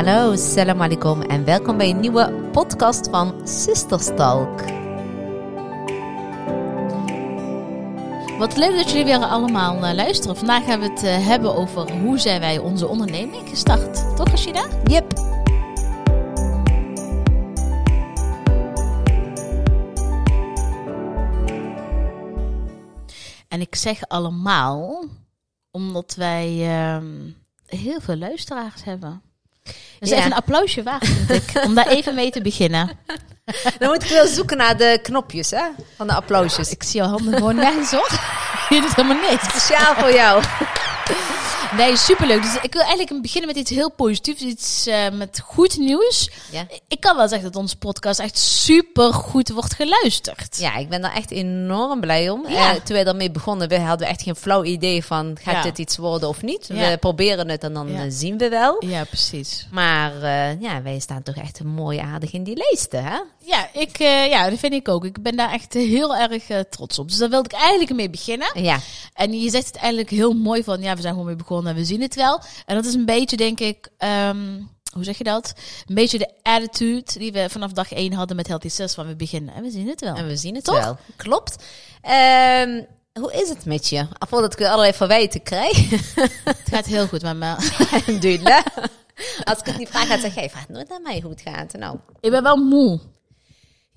Hallo, salam alaikum en welkom bij een nieuwe podcast van Sisterstalk. Wat leuk dat jullie weer allemaal uh, luisteren. Vandaag gaan we het uh, hebben over hoe zijn wij onze onderneming gestart. Toch, Rashida? Yep. En ik zeg allemaal omdat wij uh, heel veel luisteraars hebben. Dus ja. even een applausje waard, vind ik, om daar even mee te beginnen. Dan moet ik wel zoeken naar de knopjes hè, van de applausjes. Ik zie jouw handen gewoon nergens hoor. Je doet helemaal niks. Speciaal voor jou. Nee, superleuk. Dus ik wil eigenlijk beginnen met iets heel positiefs. Iets uh, met goed nieuws. Ja. Ik kan wel zeggen dat onze podcast echt super goed wordt geluisterd. Ja, ik ben daar echt enorm blij om. Ja. Uh, toen wij daarmee begonnen, we hadden echt geen flauw idee van gaat Ja. dit iets worden of niet. We proberen het en dan eh, zien we wel. Ja, precies. Maar eh, ja, wij staan toch echt mooi aardig in die lijsten, hè? Ja, ik, eh, ja, dat vind ik ook. Ik ben daar echt heel erg eh, trots op. Dus daar wilde ik eigenlijk mee beginnen. Ja, En je zegt het eigenlijk heel mooi van, ja, we zijn gewoon mee begonnen en we zien het wel. En dat is een beetje, denk ik, ehm, hoe zeg je dat? Een beetje de attitude die we vanaf dag één hadden met Healthy van we beginnen en we zien het wel. en we zien het Toch? wel. Klopt. Ehm, hoe is het met je? Voordat ik weer allerlei verwijten krijg. Het gaat heel goed met me. Alhamdulillah. Als ik het niet vraag, dan zeg jij, vraag nooit naar mij hoe het gaat. Nou, Ik ben wel moe.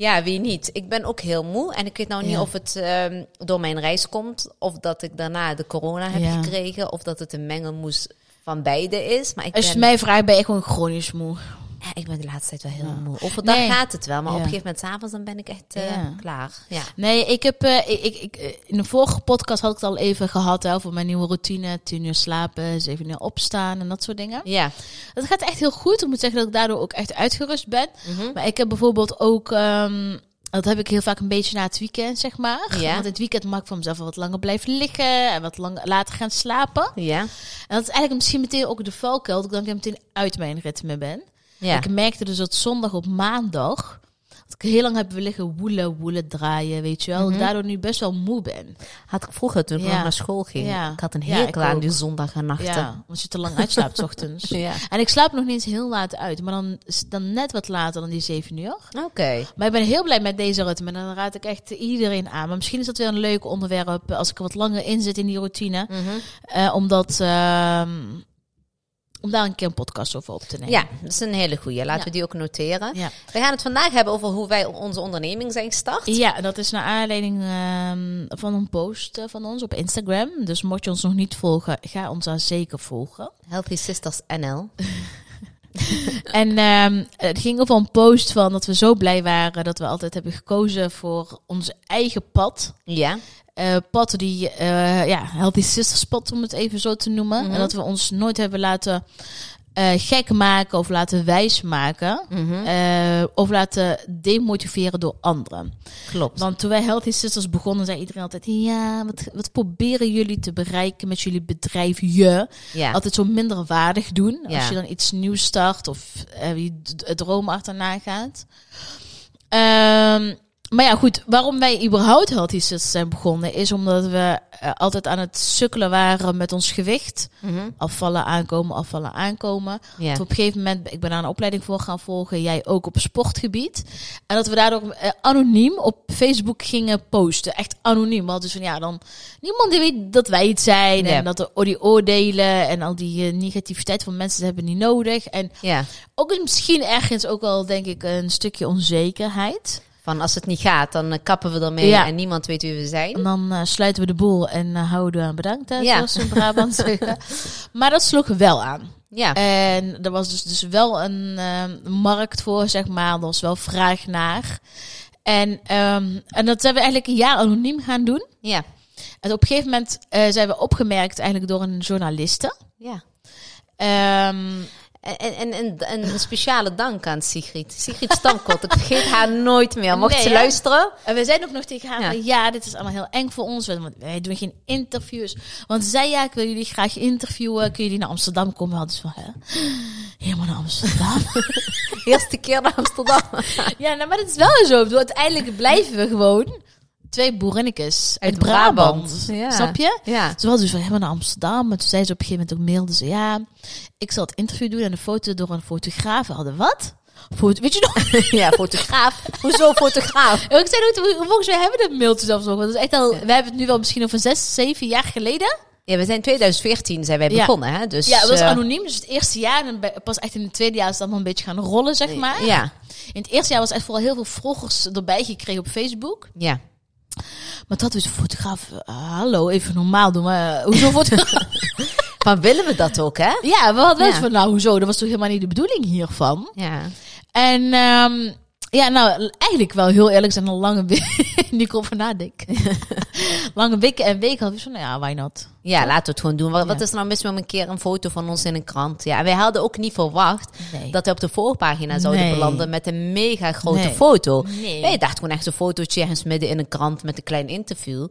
Ja, wie niet? Ik ben ook heel moe. En ik weet nou niet Ja. of het ehm, door mijn reis komt. Of dat ik daarna de corona heb Ja. gekregen. Of dat het een mengelmoes van beide is. Maar ik Als je ben, mij vraagt, ben ik gewoon chronisch moe. Ja, ik ben de laatste tijd wel heel Ja. moe. Overdag Nee. gaat het wel. Maar op een gegeven moment s'avonds dan ben ik echt eh, Ja. klaar. Ja. Nee, ik heb eh, ik, ik, eh, in de vorige podcast had ik het al even gehad hè, over mijn nieuwe routine. Tien uur slapen, zeven uur opstaan en dat soort dingen. Ja. Dat gaat echt heel goed. Ik moet zeggen dat ik daardoor ook echt uitgerust ben. Mhm. Maar ik heb bijvoorbeeld ook, ehm, dat heb ik heel vaak een beetje na het weekend, zeg maar. Ja. Want het weekend mag ik van mezelf wel wat langer blijven liggen en wat lang, later gaan slapen. Ja. En dat is eigenlijk misschien meteen ook de valkuil, dat ik dan weer meteen uit mijn ritme ben. Ja. Ik merkte dus dat zondag op maandag, dat ik heel lang heb liggen woelen, woelen, draaien, weet je wel. Mhm. daardoor nu best wel moe ben. Had ik vroeger toen ik Ja. nog naar school ging. Ja. Ik had een Ja, ik aan ook. die zondag en nachten. Ja, je te lang uitslaapt 's ochtends. Ja. En ik slaap nog niet eens heel laat uit, maar dan, dan net wat later dan die 7 uur. Oké. Maar ik ben heel blij met deze ritme. En dan raad ik echt iedereen aan. Maar misschien is dat weer een leuk onderwerp als ik er wat langer in zit in die routine. Mhm. Eh, omdat, ehm, om daar een keer een podcast over op te nemen. Ja, dat is een hele goeie. Laten Ja. we die ook noteren. Ja. We gaan het vandaag hebben over hoe wij onze onderneming zijn gestart. Ja, dat is naar aanleiding ehm, van een post eh, van ons op Instagram. Dus mocht je ons nog niet volgen, ga ons daar zeker volgen. Healthy Sisters NL. En ehm, het ging over een post van dat we zo blij waren dat we altijd hebben gekozen voor onze eigen pad. Ja. eh pad die, eh, ja, Healthy Sisters pad om het even zo te noemen. Mhm. En dat we ons nooit hebben laten eh, gek maken of laten wijs maken. Mhm. eh, of laten demotiveren door anderen. Klopt. Want toen wij Healthy Sisters begonnen, zei iedereen altijd... Ja, wat, wat proberen jullie te bereiken met jullie bedrijf? Je ja. altijd zo minder waardig doen. Ja. Als je dan iets nieuws start of eh, je droom achterna gaat. Ehm, maar ja, goed. Waarom wij überhaupt Healthy Sisters zijn begonnen... is omdat we eh, altijd aan het sukkelen waren met ons gewicht. Mhm. Afvallen, aankomen, afvallen, aankomen. Tot op een gegeven moment, ik ben daar een opleiding voor gaan volgen, jij ook op sportgebied. En dat we daardoor eh, anoniem op Facebook gingen posten. Echt anoniem. Want dus van ja, dan niemand die weet dat wij het zijn. En dat er die oordelen en al die eh, negativiteit van mensen hebben niet nodig. En ook misschien ergens ook wel, denk ik, een stukje onzekerheid. Van als het niet gaat, dan eh, kappen we ermee Ja. en niemand weet wie we zijn. En dan eh, sluiten we de boel en eh, houden we aan bedankt, hè, Ja. zoals in Brabant zeggen. Maar dat sloeg wel aan. Ja. En er was dus, dus wel een markt voor, zeg maar. Er was wel vraag naar. En, ehm, en dat zijn we eigenlijk een jaar anoniem gaan doen. ja. En op een gegeven moment zijn we opgemerkt eigenlijk door een journaliste. Ja. Ehm, En, en, en, en een speciale dank aan Sigrid. Sigrid Stamkot. Ik vergeet haar nooit meer. Mocht Nee, ze luisteren. en we zijn ook nog tegen haar Ja. dit is allemaal heel eng voor ons. want Wij doen geen interviews. Want zei, ja, ik wil jullie graag interviewen. Kun jullie naar Amsterdam komen? We hadden ze van, hè? Helemaal naar Amsterdam? Eerste keer naar Amsterdam. ja, nou, maar dat is wel zo. Uiteindelijk blijven we gewoon twee boerinnetjes uit, Uit Brabant. Brabant, ja. Snap je? Ja. Ze was dus van helemaal naar Amsterdam. Maar toen zei ze op een gegeven moment ook mailde ze... Ja, ik zal het interview doen en een foto door een fotograaf. We hadden wat? Foto, weet je nog? ja, fotograaf. Hoezo fotograaf? ik zei ook, volgens mij hebben we de mailtjes zelfs nog. Want dat is echt al, we hebben het nu wel misschien over zes, zeven jaar geleden. Ja, we zijn in 2014 zijn wij Ja. begonnen, hè? Dus, Ja, het was eh, anoniem. Dus het eerste jaar en pas echt in het tweede jaar is het allemaal een beetje gaan rollen, zeg maar. Ja, In het eerste jaar was echt vooral heel veel volgers erbij gekregen op Facebook. ja. Maar dat een fotograaf. eh, hallo, even normaal doen. Maar, eh, hoezo fotograaf? Maar willen we dat ook, hè? ja, we hadden wel Ja. van, nou, hoezo? Dat was toch helemaal niet de bedoeling hiervan. Ja. En ehm, ja, nou, eigenlijk wel heel eerlijk zijn een lange week. nu ik erover nadenk. lange weken en weken had ik zo, nou ja, why not? Ja, laten we het gewoon doen. Wat, wat is er nou mis met een keer een foto van ons in een krant? Ja, wij hadden ook niet verwacht Nee. dat hij op de voorpagina zouden Nee. belanden met een mega grote Nee. foto. Nee. Wij dachten gewoon echt een fotootje ergens midden in een krant met een klein interview.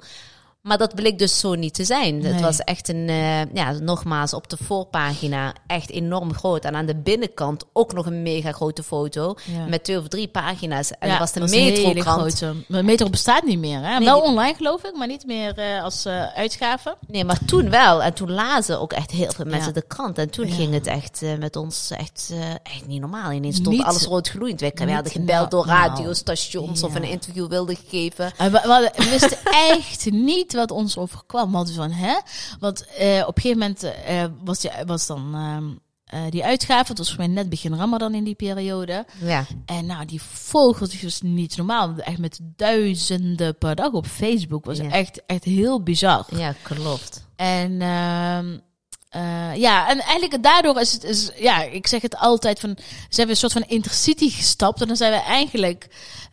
Maar dat bleek dus zo niet te zijn. Het Nee. was echt een, eh, ja, nogmaals, op de voorpagina echt enorm groot. En aan de binnenkant ook nog een mega grote foto. Ja. Met twee of drie pagina's. En Ja, dat was de metrokrant. Maar Metro bestaat niet meer, hè? Nee, wel online geloof ik, maar niet meer eh, als eh, uitgave. Nee, maar toen wel. En toen lazen ook echt heel veel mensen Ja. de krant. En toen ging het echt met ons echt, echt niet normaal. Ineens stond Niet- alles rood gloeiend. Wij niet hadden gebeld door normaal. radiostations of een interview wilden geven. En we, we, hadden- we wisten echt niet wat ons overkwam. We hadden van, hè? Want eh, op een gegeven moment eh, was, die, was dan ehm, eh, die uitgave. Het was voor mij net begin Ramadan in die periode. Ja, En nou, die volgers was niet normaal. Echt met duizenden per dag op Facebook. Was Ja. echt, echt heel bizar. ja klopt. En ehm, eh, ja, en eigenlijk daardoor is het, is, ja, ik zeg het altijd van, zijn we een soort van intercity gestapt en dan zijn we eigenlijk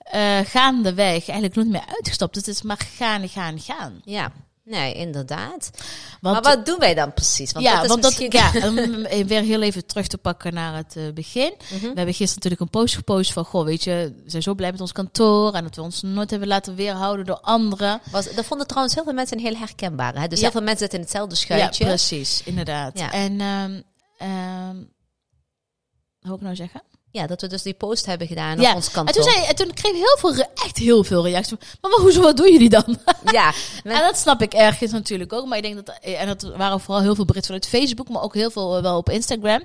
eh gaandeweg eigenlijk nooit meer uitgestapt. Het is maar gaan, gaan, gaan. Ja, nee, inderdaad. Want, maar wat doen wij dan precies? Want ja, dat is want dat, ja, om weer heel even terug te pakken naar het eh, begin. Mhm. We hebben gisteren natuurlijk een post gepost van, goh, weet je, we zijn zo blij met ons kantoor en dat we ons nooit hebben laten weerhouden door anderen. Was, dat vonden trouwens heel veel mensen een heel herkenbare. Hè? Dus Ja. heel veel mensen zitten in hetzelfde schuitje. Ja, precies, inderdaad. Ja. En, ehm ehm wat ik nou zeggen? Ja, dat we dus die post hebben gedaan Ja, op ons En kantoor. toen, zei, en toen kreeg ik heel veel, echt heel veel reacties. Maar wat, hoezo, wat doen jullie dan? Ja, En dat snap ik ergens natuurlijk ook. Maar ik denk dat, en dat waren vooral heel veel berichten vanuit Facebook, maar ook heel veel eh, wel op Instagram.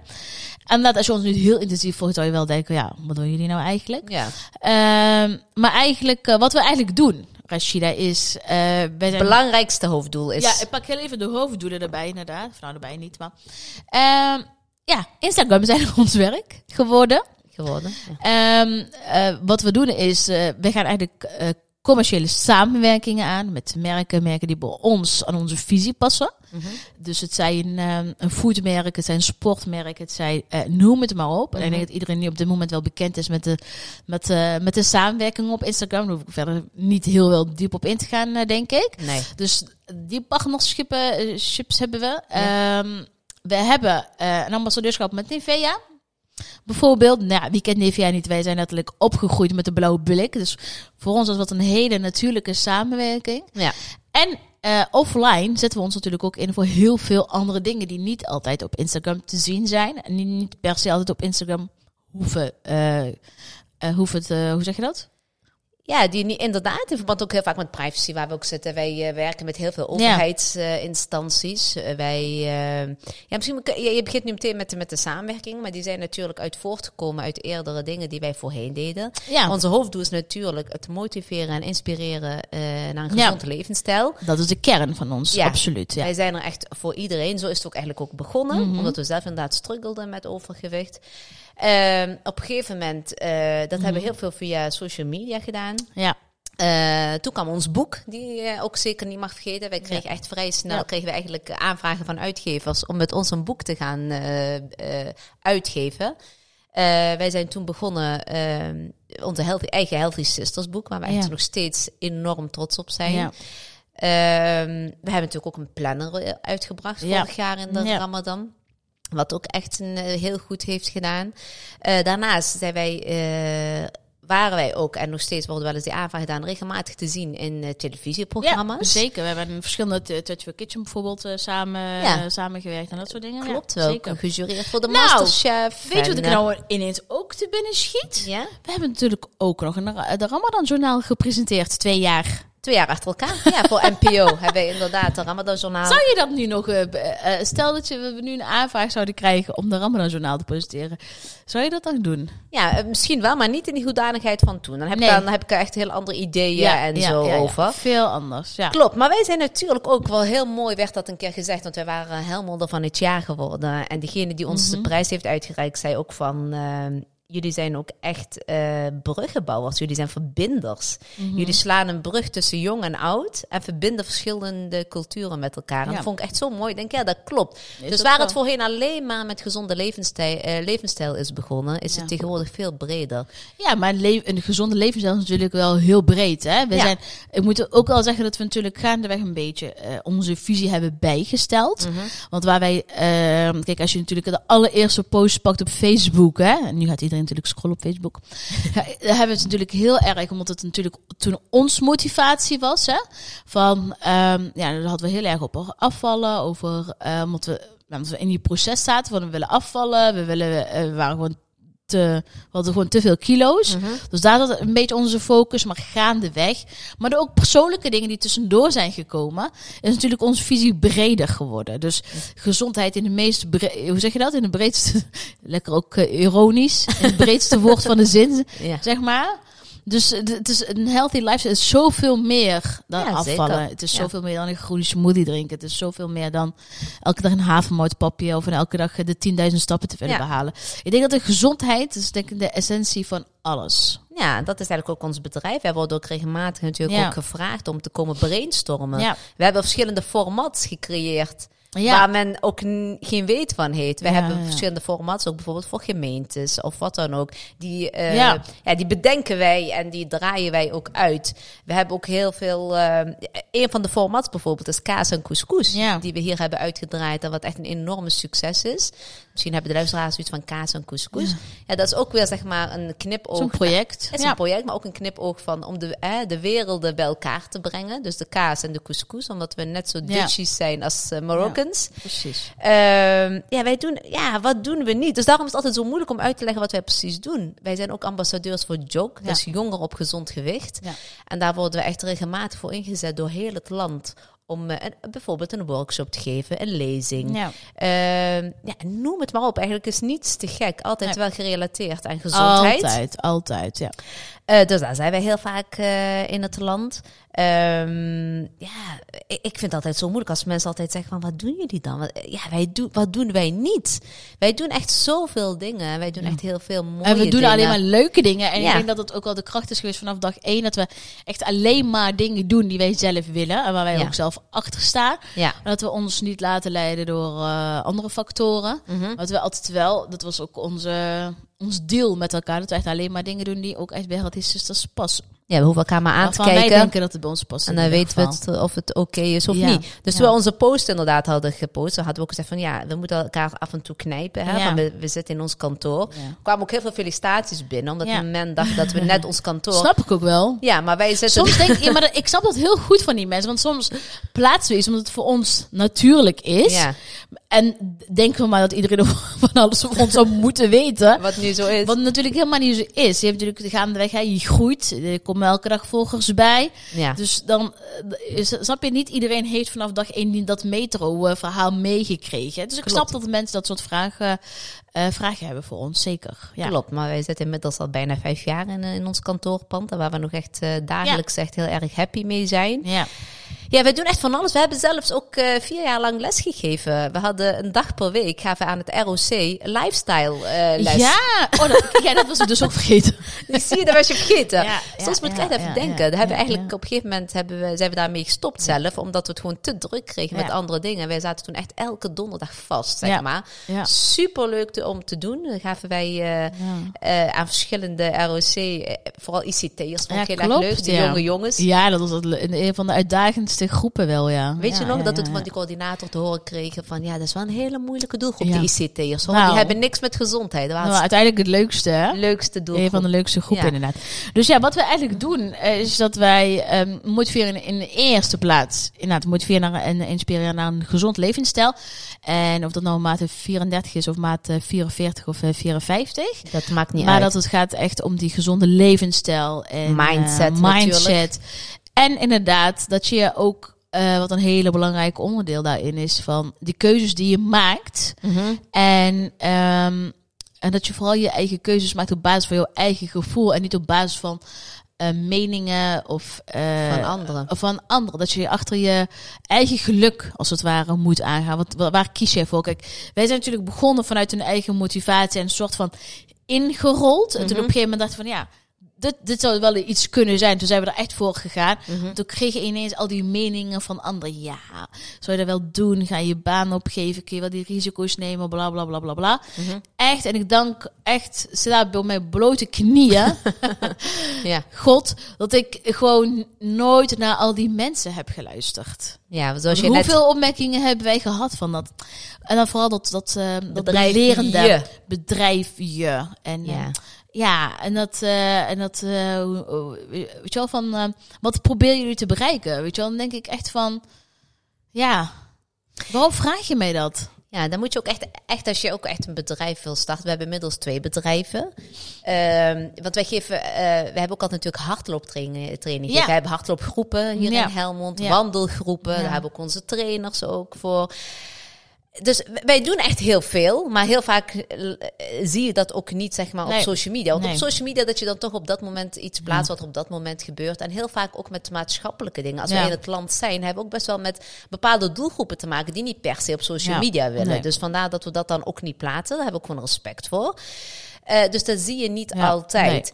En dat als je ons nu heel intensief volgt, zou je wel denken, ja, wat doen jullie nou eigenlijk? ja. Ehm, maar eigenlijk, eh, wat we eigenlijk doen, Rashida, is, eh zijn... belangrijkste hoofddoel is... Ja, ik pak heel even de hoofddoelen erbij, inderdaad. Of nou, erbij niet, maar... Ehm, ja, Instagram is eigenlijk ons werk geworden. Geworden. Ja. Ehm, eh, wat we doen is, eh, we gaan eigenlijk eh, commerciële samenwerkingen aan met merken, merken die bij ons aan onze visie passen. Mhm. Dus het zijn ehm, een foodmerk, het zijn sportmerken, het zijn, noem het maar op. En ik Mhm. denk dat iedereen nu op dit moment wel bekend is met de, met, met de samenwerking op Instagram. Daar hoef ik verder niet heel wel diep op in te gaan, denk ik. Nee. Dus die partnershippen eh, ships hebben we. Ehm, we hebben een ambassadeurschap met Nivea. Bijvoorbeeld, nou, wie kent Nivea niet? Wij zijn letterlijk opgegroeid met de blauwe blik. Dus voor ons was dat een hele natuurlijke samenwerking. Ja. En eh, offline zetten we ons natuurlijk ook in voor heel veel andere dingen die niet altijd op Instagram te zien zijn. En die niet per se altijd op Instagram hoeven. eh, eh, hoeven te, hoe zeg je dat? Ja, die niet, inderdaad, in verband ook heel vaak met privacy waar we ook zitten. Wij eh, werken met heel veel overheidsinstanties. Eh, wij, eh, ja, misschien, je, je begint nu meteen met de, met de samenwerking, maar die zijn natuurlijk uit voortgekomen uit eerdere dingen die wij voorheen deden. Ja, Onze hoofddoel is natuurlijk het motiveren en inspireren naar een Ja. gezond levensstijl. dat is de kern van ons, Ja. absoluut. Ja. Wij zijn er echt voor iedereen. Zo is het ook eigenlijk ook begonnen. Mhm. Omdat we zelf inderdaad struggelden met overgewicht. Ehm, op een gegeven moment, eh, dat hebben we heel veel via social media gedaan. ja. Eh, toen kwam ons boek, die je ook zeker niet mag vergeten. Wij kregen echt vrij snel Ja. kregen we eigenlijk aanvragen van uitgevers om met ons een boek te gaan eh, eh, uitgeven. Eh, wij zijn toen begonnen eh, onze healthy, eigen Healthy Sisters boek, waar we Ja. echt nog steeds enorm trots op zijn. Ehm, we hebben natuurlijk ook een planner eh, uitgebracht vorig jaar in de. Ramadan. Wat ook echt een, eh, heel goed heeft gedaan. Eh, daarnaast zijn wij, eh, waren wij ook, en nog steeds worden wel eens die aanvraag gedaan, regelmatig te zien in televisieprogramma's. Ja, zeker. We hebben in verschillende Touch for Kitchen bijvoorbeeld samen, Ja. samengewerkt en dat soort dingen. Klopt ja, wel. zeker. Gejureerd voor de Nou, Masterchef. Weet je wat ik nou ineens ook te binnen schiet? Ja, We hebben natuurlijk ook nog een, de Ramadan Journaal gepresenteerd twee jaar Twee jaar achter elkaar. Ja, voor NPO hebben wij inderdaad de Ramadan Journaal. Zou je dat nu nog... Uh, uh, stel dat je, we nu een aanvraag zouden krijgen om de Ramadan Journaal te presenteren. Zou je dat dan doen? Ja, uh, misschien wel, maar niet in die hoedanigheid van toen. Dan heb, nee. ik, dan heb ik er echt heel andere ideeën ja, en ja, zo ja, over. Veel anders, ja. Klopt, maar wij zijn natuurlijk ook wel heel mooi, werd dat een keer gezegd, want wij waren Helmelder van het jaar geworden. En degene die ons mm -hmm. de prijs heeft uitgereikt, zei ook van ehm, jullie zijn ook echt uh, bruggenbouwers. Jullie zijn verbinders. Mm -hmm. Jullie slaan een brug tussen jong en oud en verbinden verschillende culturen met elkaar. En ja. dat vond ik echt zo mooi. Ik denk, ja, dat klopt. Is dus waar het voorheen alleen maar met gezonde levensstijl, uh, levensstijl is begonnen, is ja. het tegenwoordig veel breder. Ja, maar een, een, gezonde levensstijl is natuurlijk wel heel breed. Hè? We ja. zijn, ik moet ook wel zeggen dat we natuurlijk gaandeweg een beetje uh, onze visie hebben bijgesteld. Mm -hmm. Want waar wij, ehm, kijk, als je natuurlijk de allereerste post pakt op Facebook, hè, en nu gaat iedereen natuurlijk scrollen op Facebook. daar hebben we het natuurlijk heel erg, omdat het natuurlijk toen ons motivatie was. Hè, van, um, ja, daar hadden we heel erg op afvallen, over, uh, omdat, we, omdat we in die proces zaten van we willen afvallen, we, willen, uh, we waren gewoon te, we hadden gewoon te veel kilo's. Mm -hmm. Dus daar zat een beetje onze focus, maar gaandeweg. Maar er ook persoonlijke dingen die tussendoor zijn gekomen, is natuurlijk onze visie breder geworden. Dus gezondheid in de meest, hoe zeg je dat? In de breedste, lekker ook uh, ironisch, in het breedste woord van de zin, ja. zeg maar. Dus het is een healthy lifestyle is zoveel meer dan ja, afvallen. Zeker. Het is zoveel ja. meer dan een groene smoothie drinken. Het is zoveel meer dan elke dag een havermoutpapje of elke dag de 10.000 stappen te willen ja. behalen. Ik denk dat de gezondheid is denk ik de essentie van alles. Ja, dat is eigenlijk ook ons bedrijf. We worden ook regelmatig natuurlijk ook gevraagd om te komen brainstormen. We hebben verschillende formats gecreëerd. Ja. Waar men ook geen weet van heeft. We ja, hebben ja. verschillende formats, ook bijvoorbeeld voor gemeentes of wat dan ook. Die, uh, ja. ja. die bedenken wij en die draaien wij ook uit. We hebben ook heel veel. Uh, een van de formats bijvoorbeeld is kaas en couscous. Die we hier hebben uitgedraaid en wat echt een enorme succes is. Misschien hebben de luisteraars iets van kaas en couscous. Ja. ja, dat is ook weer zeg maar een knipoog. Zo'n project. Het is een project, maar ook een knipoog van om de, eh, de werelden bij elkaar te brengen. Dus de kaas en de couscous, omdat we net zo ditchies zijn als uh, Moroccans. precies. Uh, ja, wij doen, ja, wat doen we niet? Dus daarom is het altijd zo moeilijk om uit te leggen wat wij precies doen. Wij zijn ook ambassadeurs voor JOG, dus jongeren op gezond gewicht. En daar worden we echt regelmatig voor ingezet door heel het land om uh, een, bijvoorbeeld een workshop te geven, een lezing. Ja. Uh, ja, noem het maar op. Eigenlijk is niets te gek. Altijd ja. wel gerelateerd aan gezondheid. Altijd, altijd, ja. Uh, dus daar zijn wij heel vaak uh, in het land. Um, ja, ik, vind het altijd zo moeilijk als mensen altijd zeggen van wat doen jullie dan? Wat, ja, wij doen, wat doen wij niet? Wij doen echt zoveel dingen. Wij doen echt heel veel mooie En we doen dingen. alleen maar leuke dingen. En ja. ik denk dat het ook wel de kracht is geweest vanaf dag één. Dat we echt alleen maar dingen doen die wij zelf willen. En waar wij ook zelf achter staan. Ja. En dat we ons niet laten leiden door uh, andere factoren. Mm -hmm. Dat we altijd wel, dat was ook onze ons deal met elkaar. Dat we echt alleen maar dingen doen die ook echt bij Healthy Sisters passen. Ja, we hoeven elkaar maar aan te kijken. wij denken dat het bij ons past. En dan weten we het, of het oké okay is of ja. niet. Dus ja. toen we onze post inderdaad hadden gepost, hadden we ook gezegd van ja, we moeten elkaar af en toe knijpen. Hè, ja. van we, we zitten in ons kantoor. Ja. Er kwamen ook heel veel felicitaties binnen, omdat ja. men dacht dat we net ons kantoor... Snap ik ook wel. Ja, maar wij zitten... Soms denk ik, ja, maar ik snap dat heel goed van die mensen. Want soms plaatsen we iets omdat het voor ons natuurlijk is. En denken we maar dat iedereen van alles van ons zou moeten weten. Wat nu zo is. Wat natuurlijk helemaal niet zo is. Je hebt natuurlijk de gaandeweg, hè, je groeit. Er komen elke dag volgers bij. Ja. Dus dan, is, snap je, niet iedereen heeft vanaf dag één dat metro-verhaal meegekregen. Dus ik Klopt. snap dat de mensen dat soort vragen, uh, vragen hebben voor ons, zeker. Ja. Klopt, maar wij zitten inmiddels al bijna vijf jaar in, in ons kantoorpand. Waar we nog echt uh, dagelijks ja. echt heel erg happy mee zijn. Ja. Ja, we doen echt van alles. We hebben zelfs ook uh, vier jaar lang les gegeven. We hadden een dag per week gaven aan het ROC lifestyle uh, les. Ja, oh, dat, ja, dat was ik dus ook vergeten. zie je, dat was je vergeten. Ja, Soms ja, moet ik echt even denken. Ja, hebben eigenlijk op een gegeven moment hebben we, zijn we daarmee gestopt zelf, omdat we het gewoon te druk kregen met andere dingen. Wij zaten toen echt elke donderdag vast, zeg maar. Super leuk te, om te doen. Dan gaven wij uh, aan verschillende ROC, vooral ICT'ers, vond ik heel erg leuk. De jonge jongens. Ja, dat was een van de uitdagendste groepen wel, ja. Weet je nog dat we van die coördinator te horen kregen van ja, dat is wel een hele moeilijke doelgroep, die ICT'ers. Nou, die hebben niks met gezondheid. Nou, uiteindelijk het leukste, hè? Leukste doelgroep. Een van de leukste groepen, inderdaad. Dus ja, wat we eigenlijk doen, is dat wij um, motiveren in de eerste plaats, inderdaad, motiveren naar, en inspireren naar een gezond levensstijl. En of dat nou maat 34 is of maat 44 of 54. Dat maakt niet maar uit. Maar dat het gaat echt om die gezonde levensstijl en mindset. Uh, mindset. En inderdaad, dat je ook, wat een hele belangrijk onderdeel daarin is, van die keuzes die je maakt. En, en dat je vooral je eigen keuzes maakt op basis van jouw eigen gevoel en niet op basis van eh, meningen of eh, Van anderen. Of van anderen. Dat je achter je eigen geluk, als het ware, moet aangaan. Want wa- waar kies je voor? Kijk, wij zijn natuurlijk begonnen vanuit een eigen motivatie en een soort van ingerold. En toen op een gegeven moment dachten we van ja. Dit, dit zou wel iets kunnen zijn. Toen zijn we er echt voor gegaan. Toen kreeg je ineens al die meningen van anderen. Ja, zou je dat wel doen? Ga je je baan opgeven? Kun je wel die risico's nemen? Bla bla bla bla bla. Echt, en ik dank echt, ze daar bij mijn blote knieën. Ja. God, dat ik gewoon nooit naar al die mensen heb geluisterd. ja, zoals je net... Hoeveel opmerkingen hebben wij gehad van dat? En dan vooral dat, dat, eh dat Bedrijf belerende je. bedrijf je. En, Ja. Ja. en dat, eh, en dat eh, weet je wel, van eh, wat proberen jullie te bereiken? Weet je wel, dan denk ik echt van, ja, waarom vraag je mij dat? Ja, dan moet je ook echt, echt, als je ook echt een bedrijf wil starten. We hebben inmiddels twee bedrijven. Ehm, want wij geven, eh, we hebben ook altijd natuurlijk hardlooptraining. Training. Ja. We hebben hardloopgroepen hier Ja. in Helmond, Ja. wandelgroepen. Daar hebben we ook onze trainers ook voor. Dus wij doen echt heel veel, maar heel vaak eh, zie je dat ook niet zeg maar, op Nee. social media. Want Nee. op social media dat je dan toch op dat moment iets plaatst wat er op dat moment gebeurt. En heel vaak ook met maatschappelijke dingen. Als Ja. wij in het land zijn, hebben we ook best wel met bepaalde doelgroepen te maken die niet per se op social Ja. media willen. Nee. Dus vandaar dat we dat dan ook niet plaatsen. Daar hebben we gewoon respect voor. Eh, dus dat zie je niet Ja, altijd.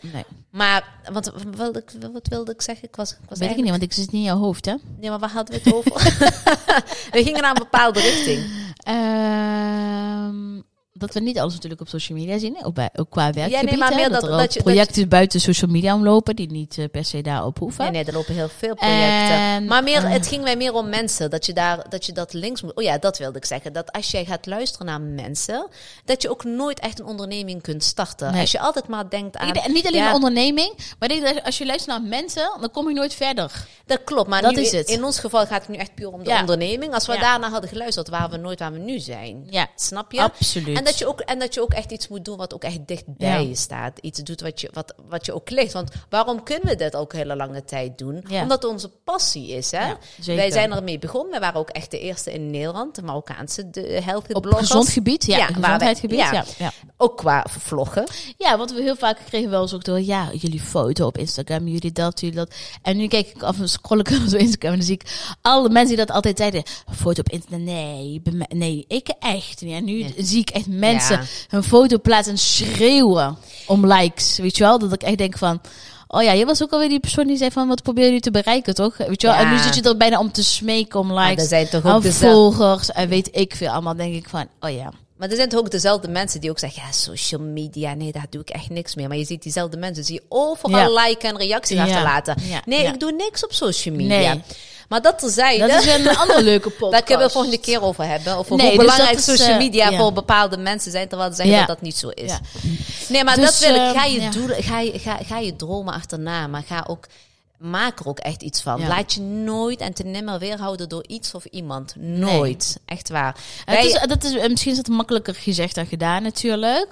Maar, want wat wilde, ik, wat wilde ik zeggen? Ik was, ik was weet ik niet, eigenlijk- want ik zit niet in jouw hoofd, hè? Nee, maar waar hadden we het over? we gingen naar een bepaalde richting. Ehm, dat we niet alles natuurlijk op social media zien, ook, bij, ook qua werkgebied. nee, maar hè? meer dat, dat- er dat ook je- projecten buiten social media omlopen die niet eh, per se daarop hoeven. Nee, nee, er lopen heel veel projecten. En, maar meer, het ging mij meer om mensen. Dat je, daar, dat je dat links moet... Oh ja, dat wilde ik zeggen. Dat als jij gaat luisteren naar mensen... dat je ook nooit echt een onderneming kunt starten. Nee. Als je altijd maar denkt aan... Ik niet alleen ja, een onderneming, maar als je luistert naar mensen, dan kom je nooit verder. Dat klopt, maar Dat nu, is het. in ons geval gaat het nu echt puur om de Ja. onderneming. Als we Ja. daarna hadden geluisterd, waren we nooit waar we nu zijn. Ja, Snap je? absoluut. En dat, je ook, en dat je ook echt iets moet doen wat ook echt dicht bij Ja. je staat. Iets doet wat je, wat, wat je ook ligt. Want waarom kunnen we dit ook hele lange tijd doen? Ja. Omdat het onze passie is. Hè? Wij zijn ermee begonnen. We waren ook echt de eerste in Nederland. De Marokkaanse de healthy op bloggers. gezond gebied, ja, gezondheidsgebied, ja. Ook qua vloggen. Ja, wat we heel vaak kregen wel eens ook door, ja, jullie foto op Instagram, jullie dat, jullie dat. En nu kijk ik af en scroll ik op Instagram en dan zie ik alle mensen die dat altijd zeiden, foto op Instagram, nee, nee, ik echt niet. En nu zie ik echt mensen Ja. hun foto plaatsen en schreeuwen om likes, weet je wel? Dat ik echt denk van, oh ja, je was ook alweer die persoon die zei van, wat probeer jullie te bereiken, toch? Weet je wel? Ja. En nu zit je er bijna om te smeken om er likes, zijn toch ook dezelfde... volgers en weet ik veel allemaal, denk ik van, oh ja. Maar er zijn toch ook dezelfde mensen die ook zeggen, ja, social media, nee, daar doe ik echt niks meer. Maar je ziet diezelfde mensen, zie je overal liken en reacties Ja. achterlaten. Ja. Nee, Ja. ik doe niks op social media. Nee. Maar dat terzijde, Dat is een andere leuke podcast. daar kunnen we volgende keer over hebben. Over Nee, hoe dus belangrijk is, social eh, media ja. voor bepaalde mensen zijn, terwijl ze zeggen Ja. dat dat niet zo is. Nee, maar Dus, dat wil ik. Ga eh, je, ja. doelen, ga, je, ga, ga je dromen achterna, maar ga ook... Maak er ook echt iets van. Ja. Laat je nooit en te nimmer weerhouden door iets of iemand. Nooit. Echt waar. Het is, dat is, eh, misschien is het makkelijker gezegd dan gedaan natuurlijk.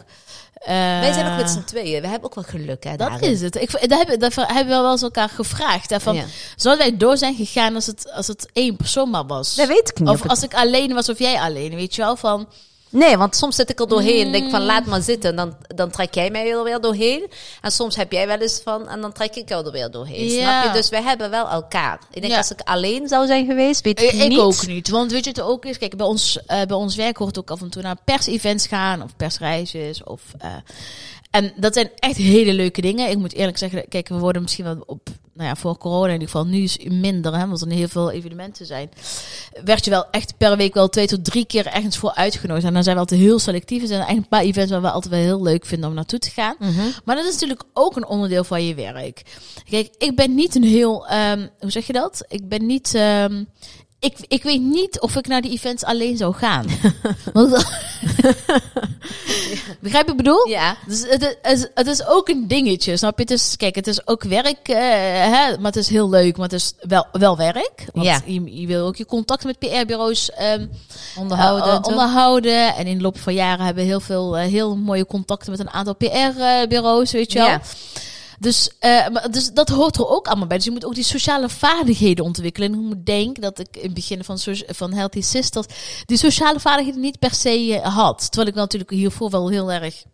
wij zijn ook met Eh, z'n tweeën. We hebben ook wel geluk, hè, Dat daarin. is het. Ik, dat hebben, dat hebben we wel eens elkaar gevraagd. Hè, van, Ja. Zouden wij door zijn gegaan als het, als het één persoon maar was? Dat weet ik niet. Of als ik alleen was of jij alleen, weet je wel? Van, Nee, want soms zit ik er doorheen en denk van laat maar zitten. Dan, dan trek jij mij er weer doorheen. En soms heb jij wel eens van en dan trek ik jou er weer doorheen. Ja. Snap je? Dus wij hebben wel elkaar. Ik denk Ja. als ik alleen zou zijn geweest, weet ik, ik, ik niet. ook niet. Want weet je het ook is? Kijk, bij ons, eh, bij ons werk hoort ook af en toe naar pers-events gaan. Of persreizen. Of, eh, en dat zijn echt hele leuke dingen. Ik moet eerlijk zeggen, kijk, we worden misschien wel op... Nou ja, voor corona in ieder geval. Nu is minder, hè, want er heel veel evenementen zijn. Werd je wel echt per week wel twee tot drie keer ergens voor uitgenodigd. En dan zijn we altijd heel selectief. Er zijn echt een paar events waar we altijd wel heel leuk vinden om naartoe te gaan. Mhm. Maar dat is natuurlijk ook een onderdeel van je werk. Kijk, ik ben niet een heel, ehm, hoe zeg je dat? Ik ben niet, ehm, ik, ik weet niet of ik naar die events alleen zou gaan. Want, Begrijp je ik bedoel? Ja. Dus het, is, het is ook een dingetje, snap je? Is, kijk, het is ook werk, eh, hè, maar het is heel leuk, maar het is wel, wel werk. Want Ja. je, je wil ook je contact met PR-bureaus ehm, Onderhouden. eh, onderhouden. En in de loop van jaren hebben we heel veel eh, heel mooie contacten met een aantal PR-bureaus, weet je wel. Ja. Dus, uh, dus dat hoort er ook allemaal bij. Dus je moet ook die sociale vaardigheden ontwikkelen. En ik moet denken dat ik in het begin van, van Healthy Sisters die sociale vaardigheden niet per se had. Terwijl ik natuurlijk hiervoor wel heel erg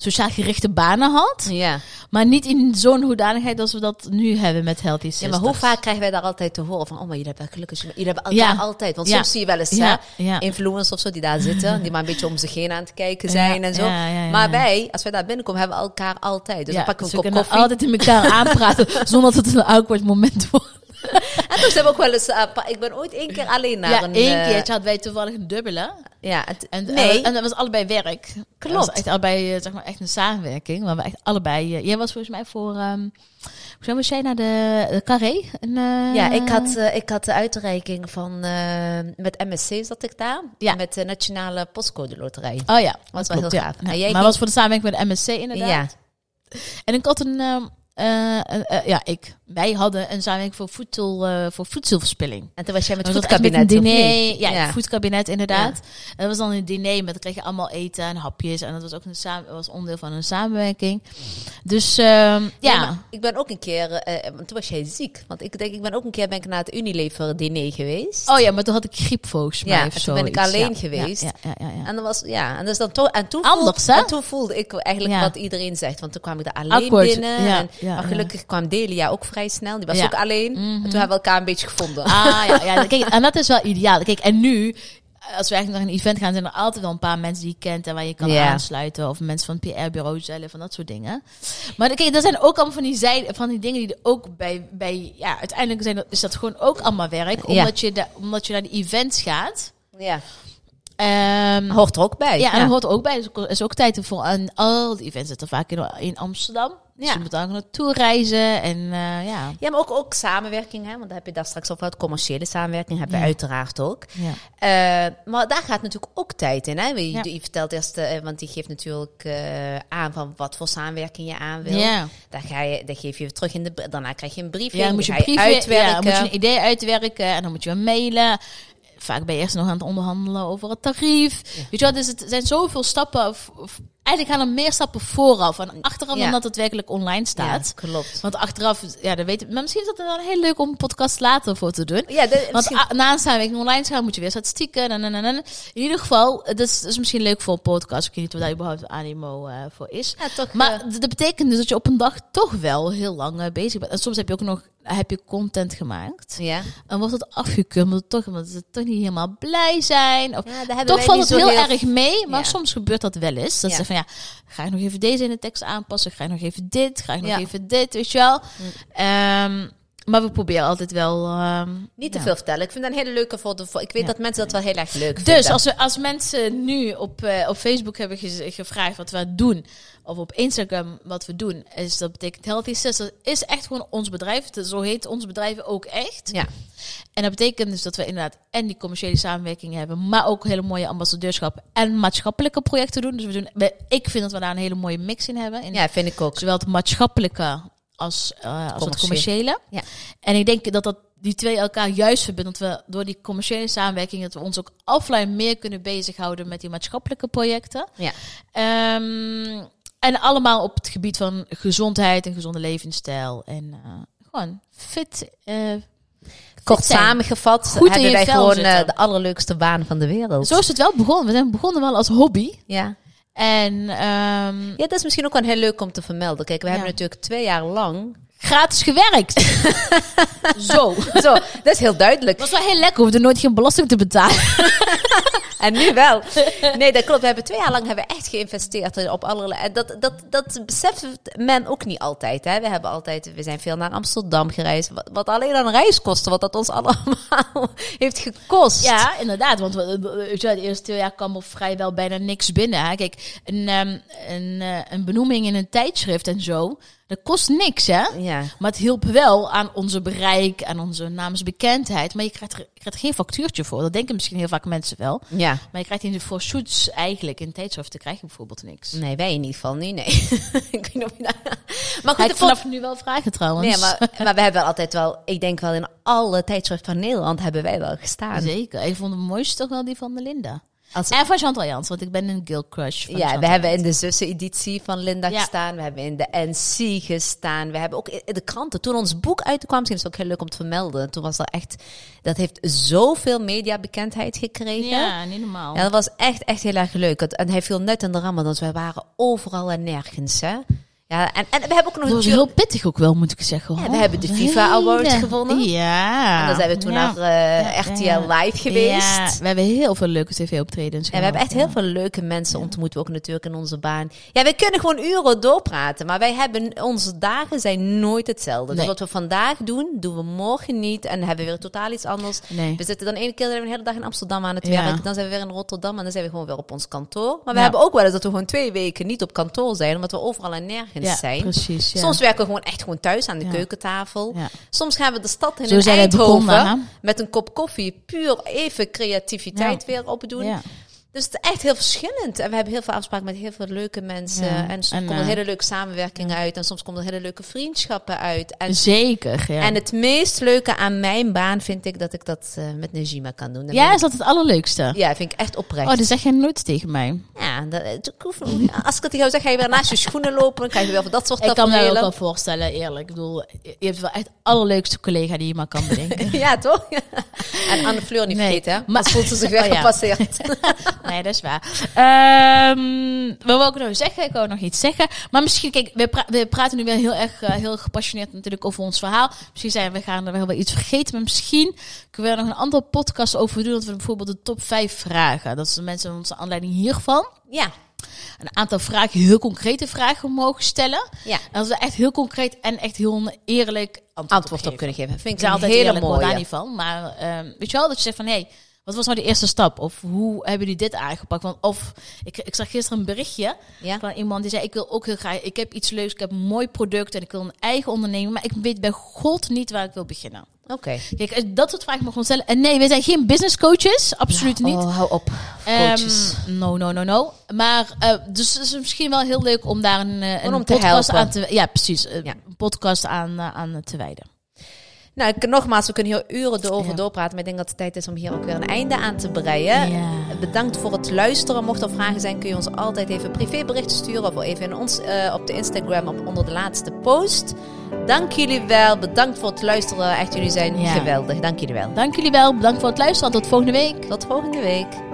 sociaal gerichte banen had. Ja. Maar niet in zo'n hoedanigheid als we dat nu hebben met Healthy Sisters. Ja, maar hoe vaak krijgen wij daar altijd te horen van, oh, maar jullie hebben gelukkig, jullie hebben elkaar ja. altijd. Want soms zie je wel eens ja. Hè, influencers of zo die daar zitten, die maar een beetje om zich heen aan het kijken zijn en zo. Maar wij, als wij daar binnenkomen, hebben we elkaar altijd. Dus dan pakken we een kop koffie. altijd in elkaar aanpraten, zonder dat het een awkward moment wordt. en toen hebben we ook wel eens, uh, ik ben ooit één keer alleen naar ja, een... één keer hadden wij toevallig een dubbele. Ja, en, nee. En, dat was allebei werk. Klopt. Dat was echt allebei, eh, zeg maar, echt een samenwerking. Waar we echt allebei... Jij was volgens mij voor... Um, hoe was jij naar de, de Carré? En, uh, ja, ik had, uh, ik had de uitreiking van... met MSC zat ik daar. Ja. Met de Nationale Postcode Loterij. Oh ja. Dat was wel heel gaaf. Ja. Maar was voor de samenwerking met de MSC inderdaad. Ja. En ik had een... Ehm, uh, uh, ja, ik. Wij hadden een samenwerking voor, voedsel, uh, voor voedselverspilling. En toen was jij met het voedkabinet, diner. Ja, ja. voedkabinet inderdaad. En dat was dan een diner, met dan kreeg je allemaal eten en hapjes. En dat was ook een samen, was onderdeel van een samenwerking. Dus uh, ja. ik ben ook een keer, want toen was jij ziek. Want ik denk, ik ben ook een keer ben ik naar het Unilever diner geweest. Oh ja, maar toen had ik griep volgens mij. Ja, of toen ben ik alleen geweest. Ja, ja, ja, En dan was, ja, en dus dan toch, en toen Anders, voelde, hè? En toen voelde ik eigenlijk wat iedereen zegt. Want toen kwam ik er alleen binnen. En, maar gelukkig kwam Delia ook vrij snel. Die was ook alleen. En toen hebben we elkaar een beetje gevonden. Ah ja, ja. Kijk, en dat is wel ideaal. Kijk, en nu als we eigenlijk naar een event gaan, zijn er altijd wel een paar mensen die je kent en waar je kan aansluiten. Of mensen van het PR-bureau zelf en dat soort dingen. Maar kijk, er zijn ook allemaal van die, zijde, van die dingen die er ook bij, bij ja, uiteindelijk zijn, is dat gewoon ook allemaal werk. Omdat, je, de, omdat je naar de events gaat. Ja. Um, hoort er ook bij. Ja, en ja. hoort ook bij. Er is ook tijd voor. En al die events zitten vaak in, in Amsterdam. Dus ja. je moet daar naartoe reizen en uh, ja. Ja, maar ook, ook samenwerking, hè? want daar heb je daar straks over het commerciële samenwerking hebben we uiteraard ook. Ja. Uh, maar daar gaat natuurlijk ook tijd in. Hè? Je, ja. je vertelt eerst, uh, want die geeft natuurlijk aan van wat voor samenwerking je aan wil. Ja. Daar, ga je, dan geef je terug in de, daarna krijg je een brief. Ja, dan moet je, je brieven, uitwerken. Ja, moet je een idee uitwerken en dan moet je mailen vaak ben je eerst nog aan het onderhandelen over het tarief. Weet je wat, dus het zijn zoveel stappen. Eigenlijk gaan er meer stappen vooraf en achteraf ja. dan dat het werkelijk online staat. Ja, klopt. Want achteraf, ja, dat weet. Maar misschien is het dan heel leuk om een podcast later voor te doen. Ja, de, Want misschien... na een samenwerking online gaan moet je weer statistieken. En, en, en, In ieder geval, het is, is misschien leuk voor een podcast. Ik weet niet wat daar überhaupt animo uh, voor is. Ja, toch, maar uh... dat betekent dus dat je op een dag toch wel heel lang uh, bezig bent. En soms heb je ook nog heb je content gemaakt. Ja. En wordt het afgekeurd, omdat, toch, omdat ze toch niet helemaal blij zijn. Of, ja, toch valt het heel, erg mee, maar soms gebeurt dat wel eens. Dat ja. ze van ja, ga ik nog even deze in de tekst aanpassen? Ga ik nog even dit? Ga ik nog even dit? Weet je wel? Um, maar we proberen altijd wel. Um, niet te veel vertellen. Ik vind dat een hele leuke foto. Ik weet dat mensen dat wel heel erg leuk vinden. Dus als, we, als mensen nu op, uh, op Facebook hebben gevraagd wat we doen, of op Instagram wat we doen, is dat betekent Healthy Sisters is echt gewoon ons bedrijf. Zo heet ons bedrijf ook echt. Ja. En dat betekent dus dat we inderdaad en die commerciële samenwerking hebben, maar ook hele mooie ambassadeurschap en maatschappelijke projecten doen. Dus we doen, ik vind dat we daar een hele mooie mix in hebben. In, ja, vind ik ook. Zowel het maatschappelijke als, uh, als het commerciële. Ja. En ik denk dat dat die twee elkaar juist verbinden. Dat we door die commerciële samenwerking dat we ons ook offline meer kunnen bezighouden met die maatschappelijke projecten. Ja. Um, en allemaal op het gebied van gezondheid en gezonde levensstijl. En uh, gewoon fit. Uh, Kort samengevat Goed hebben wij gewoon de allerleukste baan van de wereld. Zo is het wel begonnen. We zijn begonnen wel als hobby. Ja. En um, ja, dat is misschien ook wel heel leuk om te vermelden. Kijk, we ja. hebben natuurlijk twee jaar lang gratis gewerkt. Zo. Zo, dat is heel duidelijk. Dat was wel heel lekker, hoefde nooit geen belasting te betalen. en nu wel. Nee, dat klopt. We hebben twee jaar lang hebben we echt geïnvesteerd op allerlei. En dat, dat, dat beseft men ook niet altijd. Hè. We hebben altijd, we zijn veel naar Amsterdam gereisd. Wat, wat alleen aan reiskosten, wat dat ons allemaal heeft gekost. Ja, inderdaad. Want de eerste twee jaar kwam er vrijwel bijna niks binnen. Hè. Kijk, een, um, een, uh, een benoeming in een tijdschrift en zo. Dat kost niks, hè? Ja. Maar het hielp wel aan onze bereik, aan onze namensbekendheid. Maar je krijgt, er, je krijgt geen factuurtje voor. Dat denken misschien heel vaak mensen wel. Ja. Maar je krijgt in de voor shoots eigenlijk in tijdschriften krijg je bijvoorbeeld niks. Nee, wij in ieder geval niet. Nee. ik weet niet of je Maar goed, ik vanaf nu wel vragen trouwens. Nee, maar, maar we hebben altijd wel, ik denk wel in alle tijdschriften van Nederland hebben wij wel gestaan. Zeker. Ik vond het mooiste toch wel die van de Linda. Als... En van Chantal Jans, want ik ben een Guild Crush. Van ja, we hebben in de zussen-editie van Linda gestaan. We hebben in de NC gestaan. We hebben ook in de kranten. Toen ons boek uitkwam, misschien is het ook heel leuk om te vermelden. Toen was dat echt, dat heeft zoveel mediabekendheid gekregen. Ja, niet normaal. Ja, dat was echt, echt heel erg leuk. En hij viel net in de rammen, dus wij waren overal en nergens. Hè? Ja, en, en we hebben ook nog... Dat was heel pittig ook wel, moet ik zeggen. Ja, we hebben de FIFA Award gewonnen. Ja. En dan zijn we toen naar uh, RTL Live geweest. Ja, we hebben heel veel leuke tv-optredens En we hebben echt heel veel leuke mensen ontmoet. Ook natuurlijk in onze baan. Ja, we kunnen gewoon uren doorpraten. Maar wij hebben... Onze dagen zijn nooit hetzelfde. Dus wat we vandaag doen, doen we morgen niet. En hebben we weer totaal iets anders. Nee. We zitten dan ene keer een hele dag in Amsterdam aan het werk. Dan zijn we weer in Rotterdam. En dan zijn we gewoon weer op ons kantoor. Maar we hebben ook wel eens dat we gewoon twee weken niet op kantoor zijn. Omdat we overal en nergens ja, zijn. Precies, ja. Soms werken we gewoon echt gewoon thuis aan de keukentafel. Soms gaan we de stad in, in Eindhoven met een kop koffie. Puur even creativiteit weer opdoen. Dus het is echt heel verschillend. En we hebben heel veel afspraken met heel veel leuke mensen. En soms komen er hele leuke samenwerkingen uit. En soms komen er hele leuke vriendschappen uit. En, Zeker, ja. En het meest leuke aan mijn baan vind ik dat ik dat uh, met Najima kan doen. ja, is dat het allerleukste? Ja, vind ik echt oprecht. Oh, dat zeg je nooit tegen mij. Ja, dat, als ik het tegen jou zeg, ga je weer naast je schoenen lopen. Dan krijg je wel van dat soort Ik kan me ook wel voorstellen, eerlijk. Ik bedoel, je hebt wel echt allerleukste collega die je maar kan bedenken. ja, toch? en Anne Fleur niet nee, vergeten, hè? Maar voelt ze zich weer oh, gepasseerd. Nee, dat is waar. Um, we wil ook nog zeggen, ik wou nog iets zeggen. Maar misschien, kijk, we, we praten nu wel heel erg uh, heel gepassioneerd natuurlijk over ons verhaal. Misschien zijn we gaan er wel iets vergeten, maar misschien kunnen we er nog een andere podcast over doen. Dat we bijvoorbeeld de top 5 vragen. Dat zijn mensen onze aanleiding hiervan. Ja een aantal vragen, heel concrete vragen mogen stellen. Ja. En dat we echt heel concreet en echt heel eerlijk antwoord, antwoord op, kunnen geven. Vind ik altijd hele mooi. daar niet van. Maar um, weet je wel, dat je zegt van hé, hey, wat was nou de eerste stap? Of hoe hebben jullie dit aangepakt? Want of ik, ik zag gisteren een berichtje ja. van iemand die zei: Ik wil ook heel graag, ik heb iets leuks, ik heb een mooi product en ik wil een eigen onderneming, maar ik weet bij God niet waar ik wil beginnen. Oké. Kijk, eh, dat soort vragen mogen we stellen. En nee, we zijn geen business coaches, absoluut niet. Oh, hou op. Coaches. Um, no, no, no, no. Maar uh, dus het is misschien wel heel leuk om daar een, een, podcast aan te, ja, precies, ja. een podcast aan, aan te wijden. Nou, ik, nogmaals, we kunnen hier uren erover doorpraten. Maar ik denk dat het tijd is om hier ook weer een einde aan te breien. Ja. Bedankt voor het luisteren. Mocht er vragen zijn, kun je ons altijd even privéberichten sturen. Of even in ons, uh, op de Instagram op, onder de laatste post. Dank jullie wel. Bedankt voor het luisteren. Echt, jullie zijn geweldig. Dank jullie wel. Dank jullie wel. Bedankt voor het luisteren. Tot volgende week. Tot volgende week.